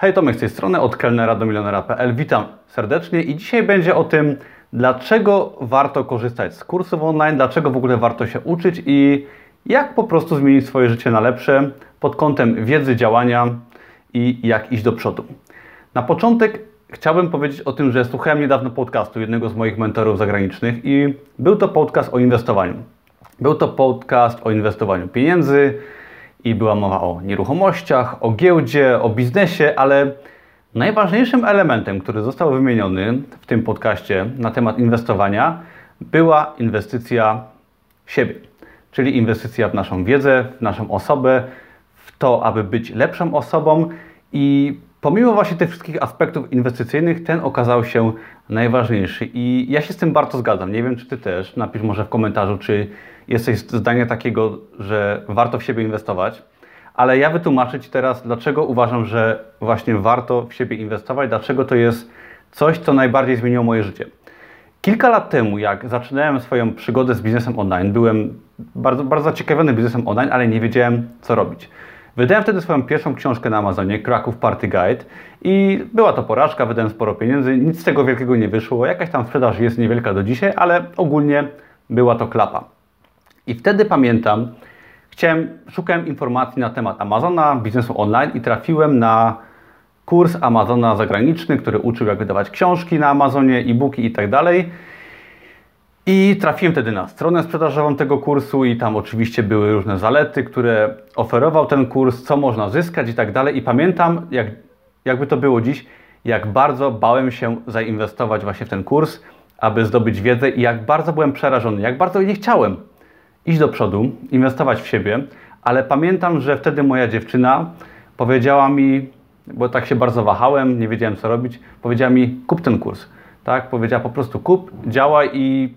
Hej, Tomek z tej strony, od kelnera do milionera.pl. Witam serdecznie i dzisiaj będzie o tym, dlaczego warto korzystać z kursów online, dlaczego w ogóle warto się uczyć i jak po prostu zmienić swoje życie na lepsze pod kątem wiedzy, działania i jak iść do przodu. Na początek chciałbym powiedzieć o tym, że słuchałem niedawno podcastu jednego z moich mentorów zagranicznych i był to podcast o inwestowaniu. Był to podcast o inwestowaniu pieniędzy, i była mowa o nieruchomościach, o giełdzie, o biznesie, ale najważniejszym elementem, który został wymieniony w tym podcaście na temat inwestowania, była inwestycja w siebie, czyli inwestycja w naszą wiedzę, w naszą osobę, w to, aby być lepszą osobą. I pomimo właśnie tych wszystkich aspektów inwestycyjnych, ten okazał się najważniejszy. I ja się z tym bardzo zgadzam. Nie wiem, czy Ty też. Napisz może w komentarzu, czy jesteś zdania takiego, że warto w siebie inwestować. Ale ja wytłumaczę Ci teraz, dlaczego uważam, że właśnie warto w siebie inwestować, dlaczego to jest coś, co najbardziej zmieniło moje życie. Kilka lat temu, jak zaczynałem swoją przygodę z biznesem online, byłem bardzo, bardzo zaciekawiony biznesem online, ale nie wiedziałem, co robić. Wydałem wtedy swoją pierwszą książkę na Amazonie, Kraków Party Guide i była to porażka, wydałem sporo pieniędzy, nic z tego wielkiego nie wyszło, jakaś tam sprzedaż jest niewielka do dzisiaj, ale ogólnie była to klapa. I wtedy pamiętam, chciałem, szukałem informacji na temat Amazona, biznesu online i trafiłem na kurs Amazona zagraniczny, który uczył jak wydawać książki na Amazonie, e-booki i tak dalej. I trafiłem wtedy na stronę sprzedażową tego kursu i tam oczywiście były różne zalety, które oferował ten kurs, co można zyskać i tak dalej. I pamiętam, jak, jakby to było dziś, jak bardzo bałem się zainwestować właśnie w ten kurs, aby zdobyć wiedzę i jak bardzo byłem przerażony, jak bardzo nie chciałem iść do przodu, inwestować w siebie, ale pamiętam, że wtedy moja dziewczyna powiedziała mi, bo tak się bardzo wahałem, nie wiedziałem co robić, powiedziała mi kup ten kurs. Tak, powiedziała po prostu kup, działaj i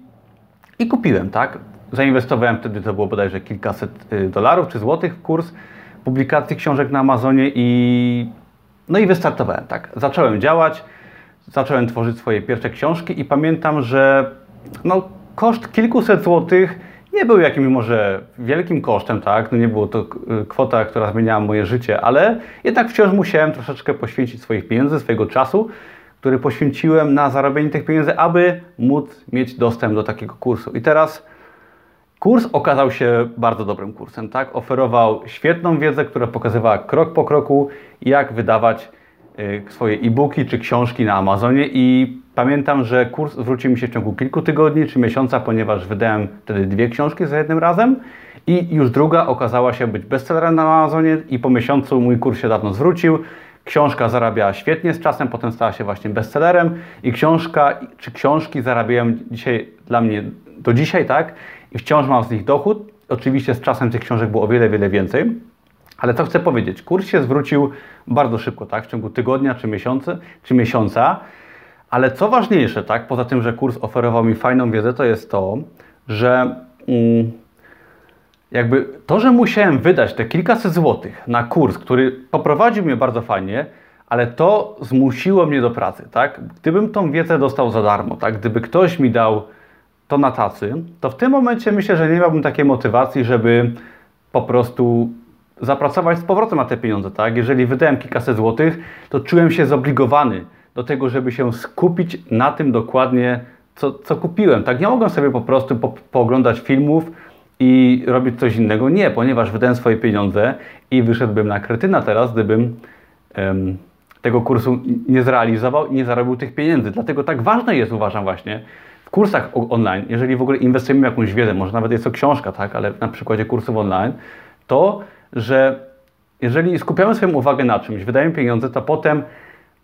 i kupiłem, tak? Zainwestowałem wtedy, to było bodajże kilkaset y, dolarów czy złotych w kurs publikacji książek na Amazonie i no i wystartowałem, tak? Zacząłem działać, zacząłem tworzyć swoje pierwsze książki i pamiętam, że no, koszt kilkuset złotych nie był jakimś może wielkim kosztem, tak? No nie było to y, kwota, która zmieniała moje życie, ale jednak wciąż musiałem troszeczkę poświęcić swoich pieniędzy, swojego czasu, który poświęciłem na zarobienie tych pieniędzy, aby móc mieć dostęp do takiego kursu. I teraz kurs okazał się bardzo dobrym kursem, tak? Oferował świetną wiedzę, która pokazywała krok po kroku, jak wydawać y, swoje e-booki czy książki na Amazonie i pamiętam, że kurs zwrócił mi się w ciągu kilku tygodni czy miesiąca, ponieważ wydałem wtedy dwie książki za jednym razem i już druga okazała się być bestsellerem na Amazonie i po miesiącu mój kurs się dawno zwrócił. Książka zarabiała świetnie z czasem, potem stała się właśnie bestsellerem i książka czy książki zarabiają dzisiaj dla mnie do dzisiaj, tak? I wciąż mam z nich dochód. Oczywiście z czasem tych książek było o wiele, wiele więcej. Ale co chcę powiedzieć? Kurs się zwrócił bardzo szybko, tak? W ciągu tygodnia czy, miesiąca, czy miesiąca. Ale co ważniejsze, tak? Poza tym, że kurs oferował mi fajną wiedzę, to jest to, że mm, jakby to, że musiałem wydać te kilkaset złotych na kurs, który poprowadził mnie bardzo fajnie, ale to zmusiło mnie do pracy, tak? Gdybym tą wiedzę dostał za darmo, tak? Gdyby ktoś mi dał to na tacy, to w tym momencie myślę, że nie miałbym takiej motywacji, żeby po prostu zapracować z powrotem na te pieniądze, tak? Jeżeli wydałem kilkaset złotych, to czułem się zobligowany do tego, żeby się skupić na tym dokładnie, co, co kupiłem, tak? Nie mogłem sobie po prostu po, pooglądać filmów, i robić coś innego. Nie, ponieważ wydałem swoje pieniądze i wyszedłbym na kretyna teraz, gdybym um, tego kursu nie zrealizował i nie zarobił tych pieniędzy. Dlatego tak ważne jest, uważam właśnie, w kursach online, jeżeli w ogóle inwestujemy w jakąś wiedzę, może nawet jest to książka, tak, ale na przykładzie kursów online, to, że jeżeli skupiamy swoją uwagę na czymś, wydajemy pieniądze, to potem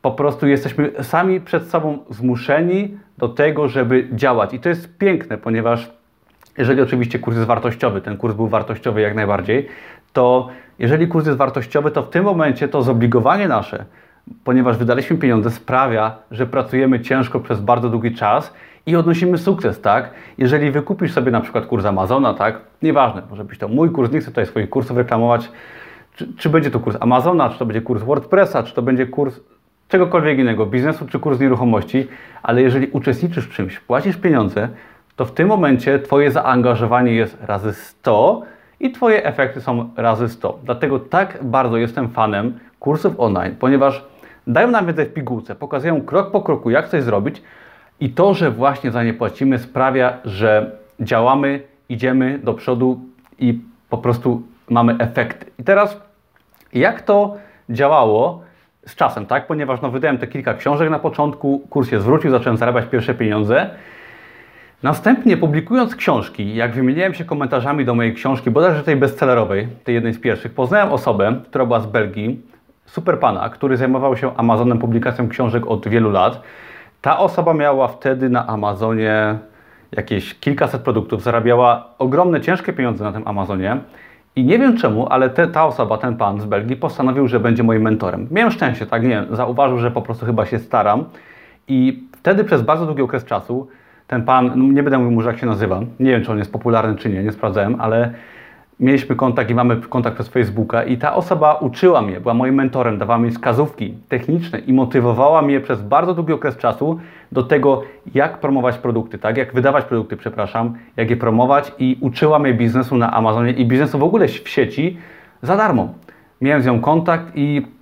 po prostu jesteśmy sami przed sobą zmuszeni do tego, żeby działać. I to jest piękne, ponieważ jeżeli oczywiście kurs jest wartościowy, ten kurs był wartościowy jak najbardziej, to jeżeli kurs jest wartościowy, to w tym momencie to zobligowanie nasze, ponieważ wydaliśmy pieniądze, sprawia, że pracujemy ciężko przez bardzo długi czas i odnosimy sukces, tak? Jeżeli wykupisz sobie na przykład kurs Amazona, tak? Nieważne, może być to mój kurs, nie chcę tutaj swoich kursów reklamować, czy, czy będzie to kurs Amazona, czy to będzie kurs WordPressa, czy to będzie kurs czegokolwiek innego, biznesu, czy kurs nieruchomości, ale jeżeli uczestniczysz w czymś, płacisz pieniądze, to w tym momencie Twoje zaangażowanie jest razy 100 i Twoje efekty są razy 100. Dlatego tak bardzo jestem fanem kursów online, ponieważ dają nam wiedzę w pigułce, pokazują krok po kroku, jak coś zrobić i to, że właśnie za nie płacimy sprawia, że działamy, idziemy do przodu i po prostu mamy efekty. I teraz jak to działało z czasem, tak? Ponieważ no, wydałem te kilka książek na początku, kurs się zwrócił, zacząłem zarabiać pierwsze pieniądze. Następnie publikując książki, jak wymieniałem się komentarzami do mojej książki, bodajże tej bestsellerowej, tej jednej z pierwszych, poznałem osobę, która była z Belgii, super pana, który zajmował się Amazonem, publikacją książek od wielu lat. Ta osoba miała wtedy na Amazonie jakieś kilkaset produktów, zarabiała ogromne, ciężkie pieniądze na tym Amazonie. I nie wiem czemu, ale te, ta osoba, ten pan z Belgii postanowił, że będzie moim mentorem. Miałem szczęście, tak nie, zauważył, że po prostu chyba się staram. I wtedy przez bardzo długi okres czasu ten pan, no nie będę mówił mu, jak się nazywa, nie wiem, czy on jest popularny, czy nie, nie sprawdzałem, ale mieliśmy kontakt i mamy kontakt przez Facebooka i ta osoba uczyła mnie, była moim mentorem, dawała mi wskazówki techniczne i motywowała mnie przez bardzo długi okres czasu do tego, jak promować produkty, tak? Jak wydawać produkty, przepraszam, jak je promować i uczyła mnie biznesu na Amazonie i biznesu w ogóle w sieci za darmo. Miałem z nią kontakt i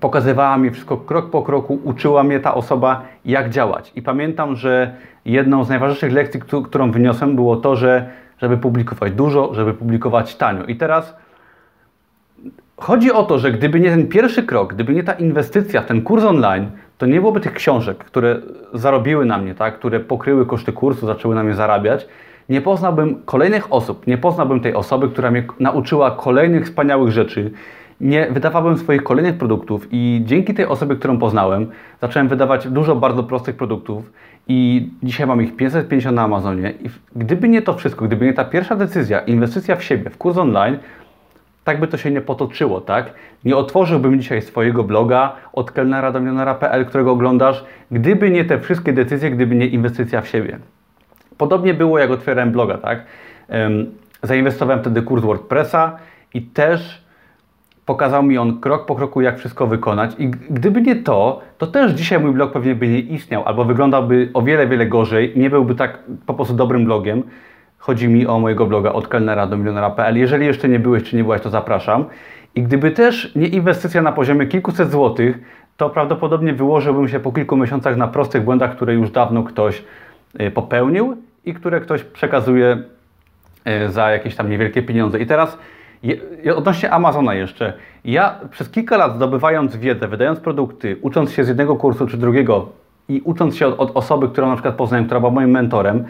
pokazywała mi wszystko krok po kroku, uczyła mnie ta osoba, jak działać. I pamiętam, że jedną z najważniejszych lekcji, którą wyniosłem, było to, że żeby publikować dużo, żeby publikować tanio. I teraz chodzi o to, że gdyby nie ten pierwszy krok, gdyby nie ta inwestycja w ten kurs online, to nie byłoby tych książek, które zarobiły na mnie, tak? które pokryły koszty kursu, zaczęły na mnie zarabiać. Nie poznałbym kolejnych osób, nie poznałbym tej osoby, która mnie nauczyła kolejnych wspaniałych rzeczy, nie wydawałbym swoich kolejnych produktów i dzięki tej osobie, którą poznałem, zacząłem wydawać dużo bardzo prostych produktów i dzisiaj mam ich 550 na Amazonie i gdyby nie to wszystko, gdyby nie ta pierwsza decyzja, inwestycja w siebie, w kurs online, tak by to się nie potoczyło, tak? Nie otworzyłbym dzisiaj swojego bloga od kelnera do milionera.pl, którego oglądasz, gdyby nie te wszystkie decyzje, gdyby nie inwestycja w siebie. Podobnie było, jak otwierałem bloga, tak? zainwestowałem wtedy kurs WordPressa i też Pokazał mi on krok po kroku, jak wszystko wykonać i gdyby nie to, to też dzisiaj mój blog pewnie by nie istniał albo wyglądałby o wiele, wiele gorzej, nie byłby tak po prostu dobrym blogiem. Chodzi mi o mojego bloga od kelnera do milionera.pl. Jeżeli jeszcze nie byłeś czy nie byłaś, to zapraszam. I gdyby też nie inwestycja na poziomie kilkuset złotych, to prawdopodobnie wyłożyłbym się po kilku miesiącach na prostych błędach, które już dawno ktoś y, popełnił i które ktoś przekazuje y, za jakieś tam niewielkie pieniądze. I teraz Odnośnie Amazona jeszcze. Ja przez kilka lat zdobywając wiedzę, wydając produkty, ucząc się z jednego kursu czy drugiego i ucząc się od, od osoby, którą na przykład poznałem, która była moim mentorem,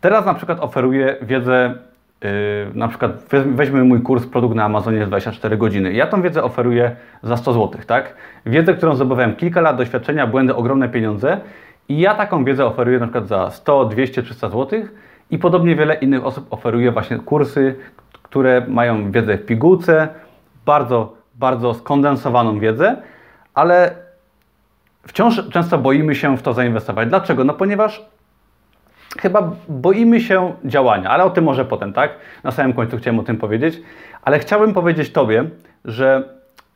teraz na przykład oferuję wiedzę, yy, na przykład weźmy mój kurs produkt na Amazonie w 24 godziny. Ja tą wiedzę oferuję za 100 zł, tak? Wiedzę, którą zdobywałem kilka lat doświadczenia, błędy, ogromne pieniądze i ja taką wiedzę oferuję na przykład za 100, 200, 300 zł i podobnie wiele innych osób oferuje właśnie kursy, które mają wiedzę w pigułce, bardzo, bardzo skondensowaną wiedzę, ale wciąż często boimy się w to zainwestować. Dlaczego? No ponieważ chyba boimy się działania, ale o tym może potem, tak? Na samym końcu chciałem o tym powiedzieć, ale chciałbym powiedzieć Tobie, że,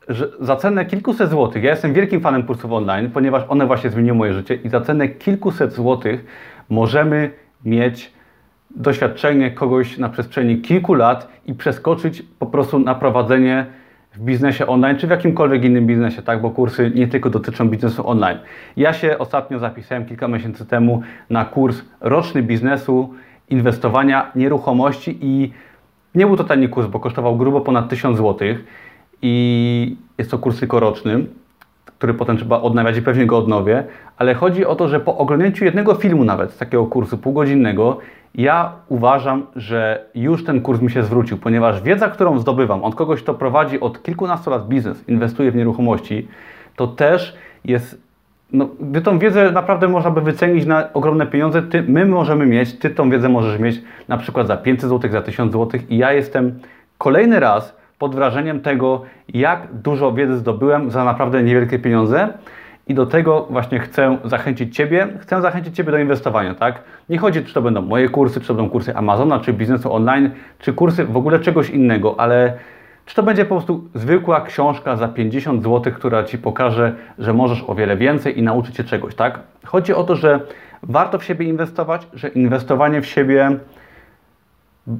że za cenę kilkuset złotych, ja jestem wielkim fanem kursów online, ponieważ one właśnie zmieniły moje życie i za cenę kilkuset złotych możemy mieć doświadczenie kogoś na przestrzeni kilku lat i przeskoczyć po prostu na prowadzenie w biznesie online, czy w jakimkolwiek innym biznesie, tak? Bo kursy nie tylko dotyczą biznesu online. Ja się ostatnio zapisałem kilka miesięcy temu na kurs roczny biznesu, inwestowania, nieruchomości i nie był to tani kurs, bo kosztował grubo ponad 1000 zł i jest to kurs tylko roczny, który potem trzeba odnawiać i pewnie go odnowię, ale chodzi o to, że po oglądnięciu jednego filmu nawet z takiego kursu półgodzinnego ja uważam, że już ten kurs mi się zwrócił, ponieważ wiedza, którą zdobywam od kogoś, kto prowadzi od kilkunastu lat biznes, inwestuje w nieruchomości, to też jest, no, gdy tą wiedzę naprawdę można by wycenić na ogromne pieniądze, ty, my możemy mieć, ty tą wiedzę możesz mieć na przykład za 500 zł, za 1000 zł i ja jestem kolejny raz pod wrażeniem tego, jak dużo wiedzy zdobyłem za naprawdę niewielkie pieniądze. I do tego właśnie chcę zachęcić Ciebie, chcę zachęcić Ciebie do inwestowania, tak? Nie chodzi, czy to będą moje kursy, czy to będą kursy Amazona, czy biznesu online, czy kursy w ogóle czegoś innego, ale czy to będzie po prostu zwykła książka za 50 zł, która Ci pokaże, że możesz o wiele więcej i nauczyć się czegoś, tak? Chodzi o to, że warto w siebie inwestować, że inwestowanie w siebie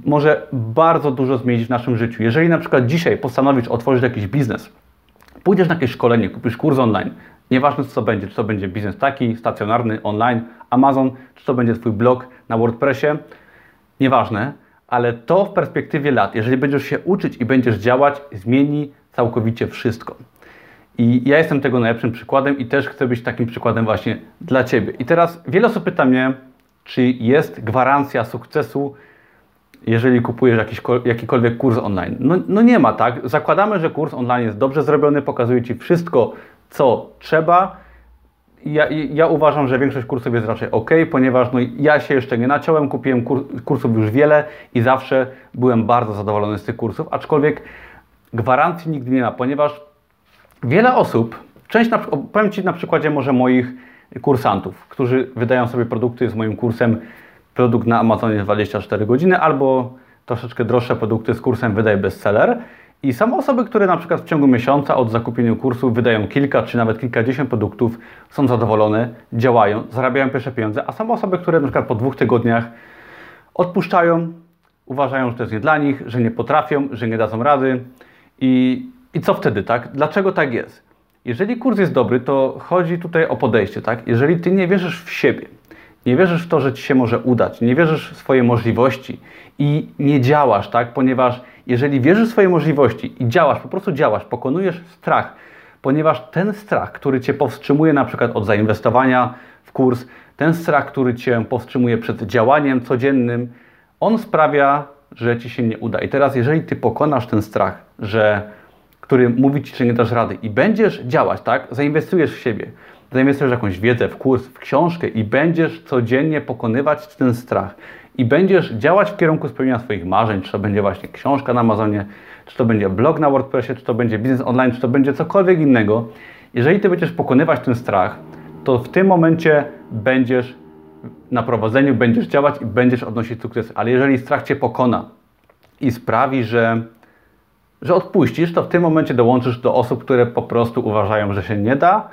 może bardzo dużo zmienić w naszym życiu. Jeżeli na przykład dzisiaj postanowisz otworzyć jakiś biznes, pójdziesz na jakieś szkolenie, kupisz kurs online, Nieważne co to będzie, czy to będzie biznes taki, stacjonarny, online, Amazon, czy to będzie Twój blog na WordPressie, nieważne, ale to w perspektywie lat, jeżeli będziesz się uczyć i będziesz działać, zmieni całkowicie wszystko. I ja jestem tego najlepszym przykładem i też chcę być takim przykładem właśnie dla Ciebie. I teraz wiele osób pyta mnie, czy jest gwarancja sukcesu, jeżeli kupujesz jakiś, jakikolwiek kurs online. No, no nie ma, tak? Zakładamy, że kurs online jest dobrze zrobiony, pokazuje Ci wszystko, co trzeba. Ja, ja uważam, że większość kursów jest raczej ok, ponieważ no, ja się jeszcze nie naciąłem, kupiłem kur, kursów już wiele i zawsze byłem bardzo zadowolony z tych kursów, aczkolwiek gwarancji nigdy nie ma, ponieważ wiele osób, część, na, powiem Ci na przykładzie może moich kursantów, którzy wydają sobie produkty z moim kursem, produkt na Amazonie 24 godziny albo troszeczkę droższe produkty z kursem Wydaj Bestseller. I są osoby, które na przykład w ciągu miesiąca od zakupienia kursu wydają kilka czy nawet kilkadziesiąt produktów, są zadowolone, działają, zarabiają pierwsze pieniądze, a są osoby, które na przykład po dwóch tygodniach odpuszczają, uważają, że to jest nie dla nich, że nie potrafią, że nie dadzą rady. I, i co wtedy, tak? Dlaczego tak jest? Jeżeli kurs jest dobry, to chodzi tutaj o podejście, tak? Jeżeli ty nie wierzysz w siebie, nie wierzysz w to, że ci się może udać, nie wierzysz w swoje możliwości i nie działasz, tak? Ponieważ jeżeli wierzysz w swoje możliwości i działasz, po prostu działasz, pokonujesz strach, ponieważ ten strach, który cię powstrzymuje na przykład od zainwestowania w kurs, ten strach, który cię powstrzymuje przed działaniem codziennym, on sprawia, że ci się nie uda. I teraz, jeżeli ty pokonasz ten strach, że który mówi ci, że nie dasz rady i będziesz działać, tak? Zainwestujesz w siebie, zainwestujesz w jakąś wiedzę, w kurs, w książkę i będziesz codziennie pokonywać ten strach i będziesz działać w kierunku spełnienia swoich marzeń, czy to będzie właśnie książka na Amazonie, czy to będzie blog na WordPressie, czy to będzie biznes online, czy to będzie cokolwiek innego. Jeżeli ty będziesz pokonywać ten strach, to w tym momencie będziesz na prowadzeniu, będziesz działać i będziesz odnosić sukces. Ale jeżeli strach cię pokona i sprawi, że, że odpuścisz, to w tym momencie dołączysz do osób, które po prostu uważają, że się nie da.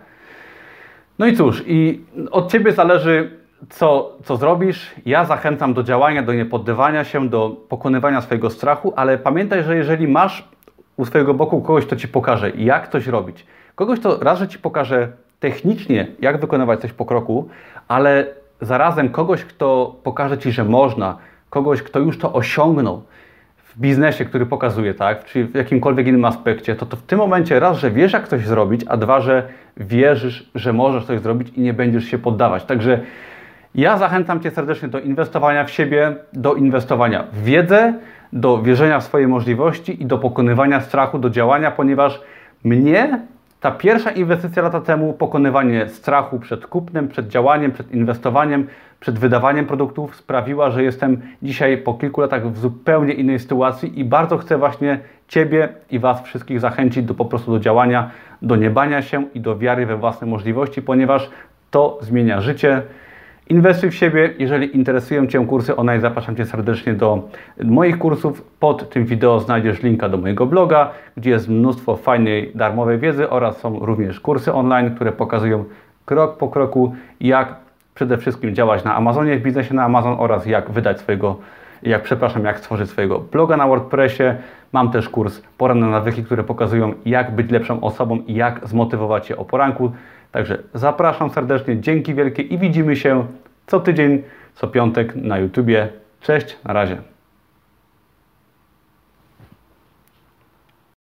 No i cóż, i od ciebie zależy, co, co zrobisz. Ja zachęcam do działania, do niepoddawania się, do pokonywania swojego strachu, ale pamiętaj, że jeżeli masz u swojego boku kogoś, kto ci pokaże, jak coś robić, kogoś, kto raz, że ci pokaże technicznie, jak wykonywać coś po kroku, ale zarazem kogoś, kto pokaże ci, że można, kogoś, kto już to osiągnął w biznesie, który pokazuje, tak, czy w jakimkolwiek innym aspekcie, to, to w tym momencie raz, że wiesz, jak coś zrobić, a dwa, że wierzysz, że możesz coś zrobić i nie będziesz się poddawać. Także ja zachęcam Cię serdecznie do inwestowania w siebie, do inwestowania w wiedzę, do wierzenia w swoje możliwości i do pokonywania strachu, do działania, ponieważ mnie ta pierwsza inwestycja lata temu, pokonywanie strachu przed kupnem, przed działaniem, przed inwestowaniem, przed wydawaniem produktów, sprawiła, że jestem dzisiaj po kilku latach w zupełnie innej sytuacji i bardzo chcę właśnie Ciebie i Was wszystkich zachęcić do po prostu do działania, do niebania się i do wiary we własne możliwości, ponieważ to zmienia życie. Inwestuj w siebie. Jeżeli interesują Cię kursy online, zapraszam Cię serdecznie do moich kursów. Pod tym wideo znajdziesz linka do mojego bloga, gdzie jest mnóstwo fajnej, darmowej wiedzy oraz są również kursy online, które pokazują krok po kroku, jak przede wszystkim działać na Amazonie, w biznesie na Amazon oraz jak wydać swojego, jak przepraszam, jak stworzyć swojego bloga na WordPressie. Mam też kurs Poranne nawyki, które pokazują jak być lepszą osobą i jak zmotywować się o poranku. Także zapraszam serdecznie, dzięki wielkie i widzimy się co tydzień, co piątek na YouTubie. Cześć, na razie.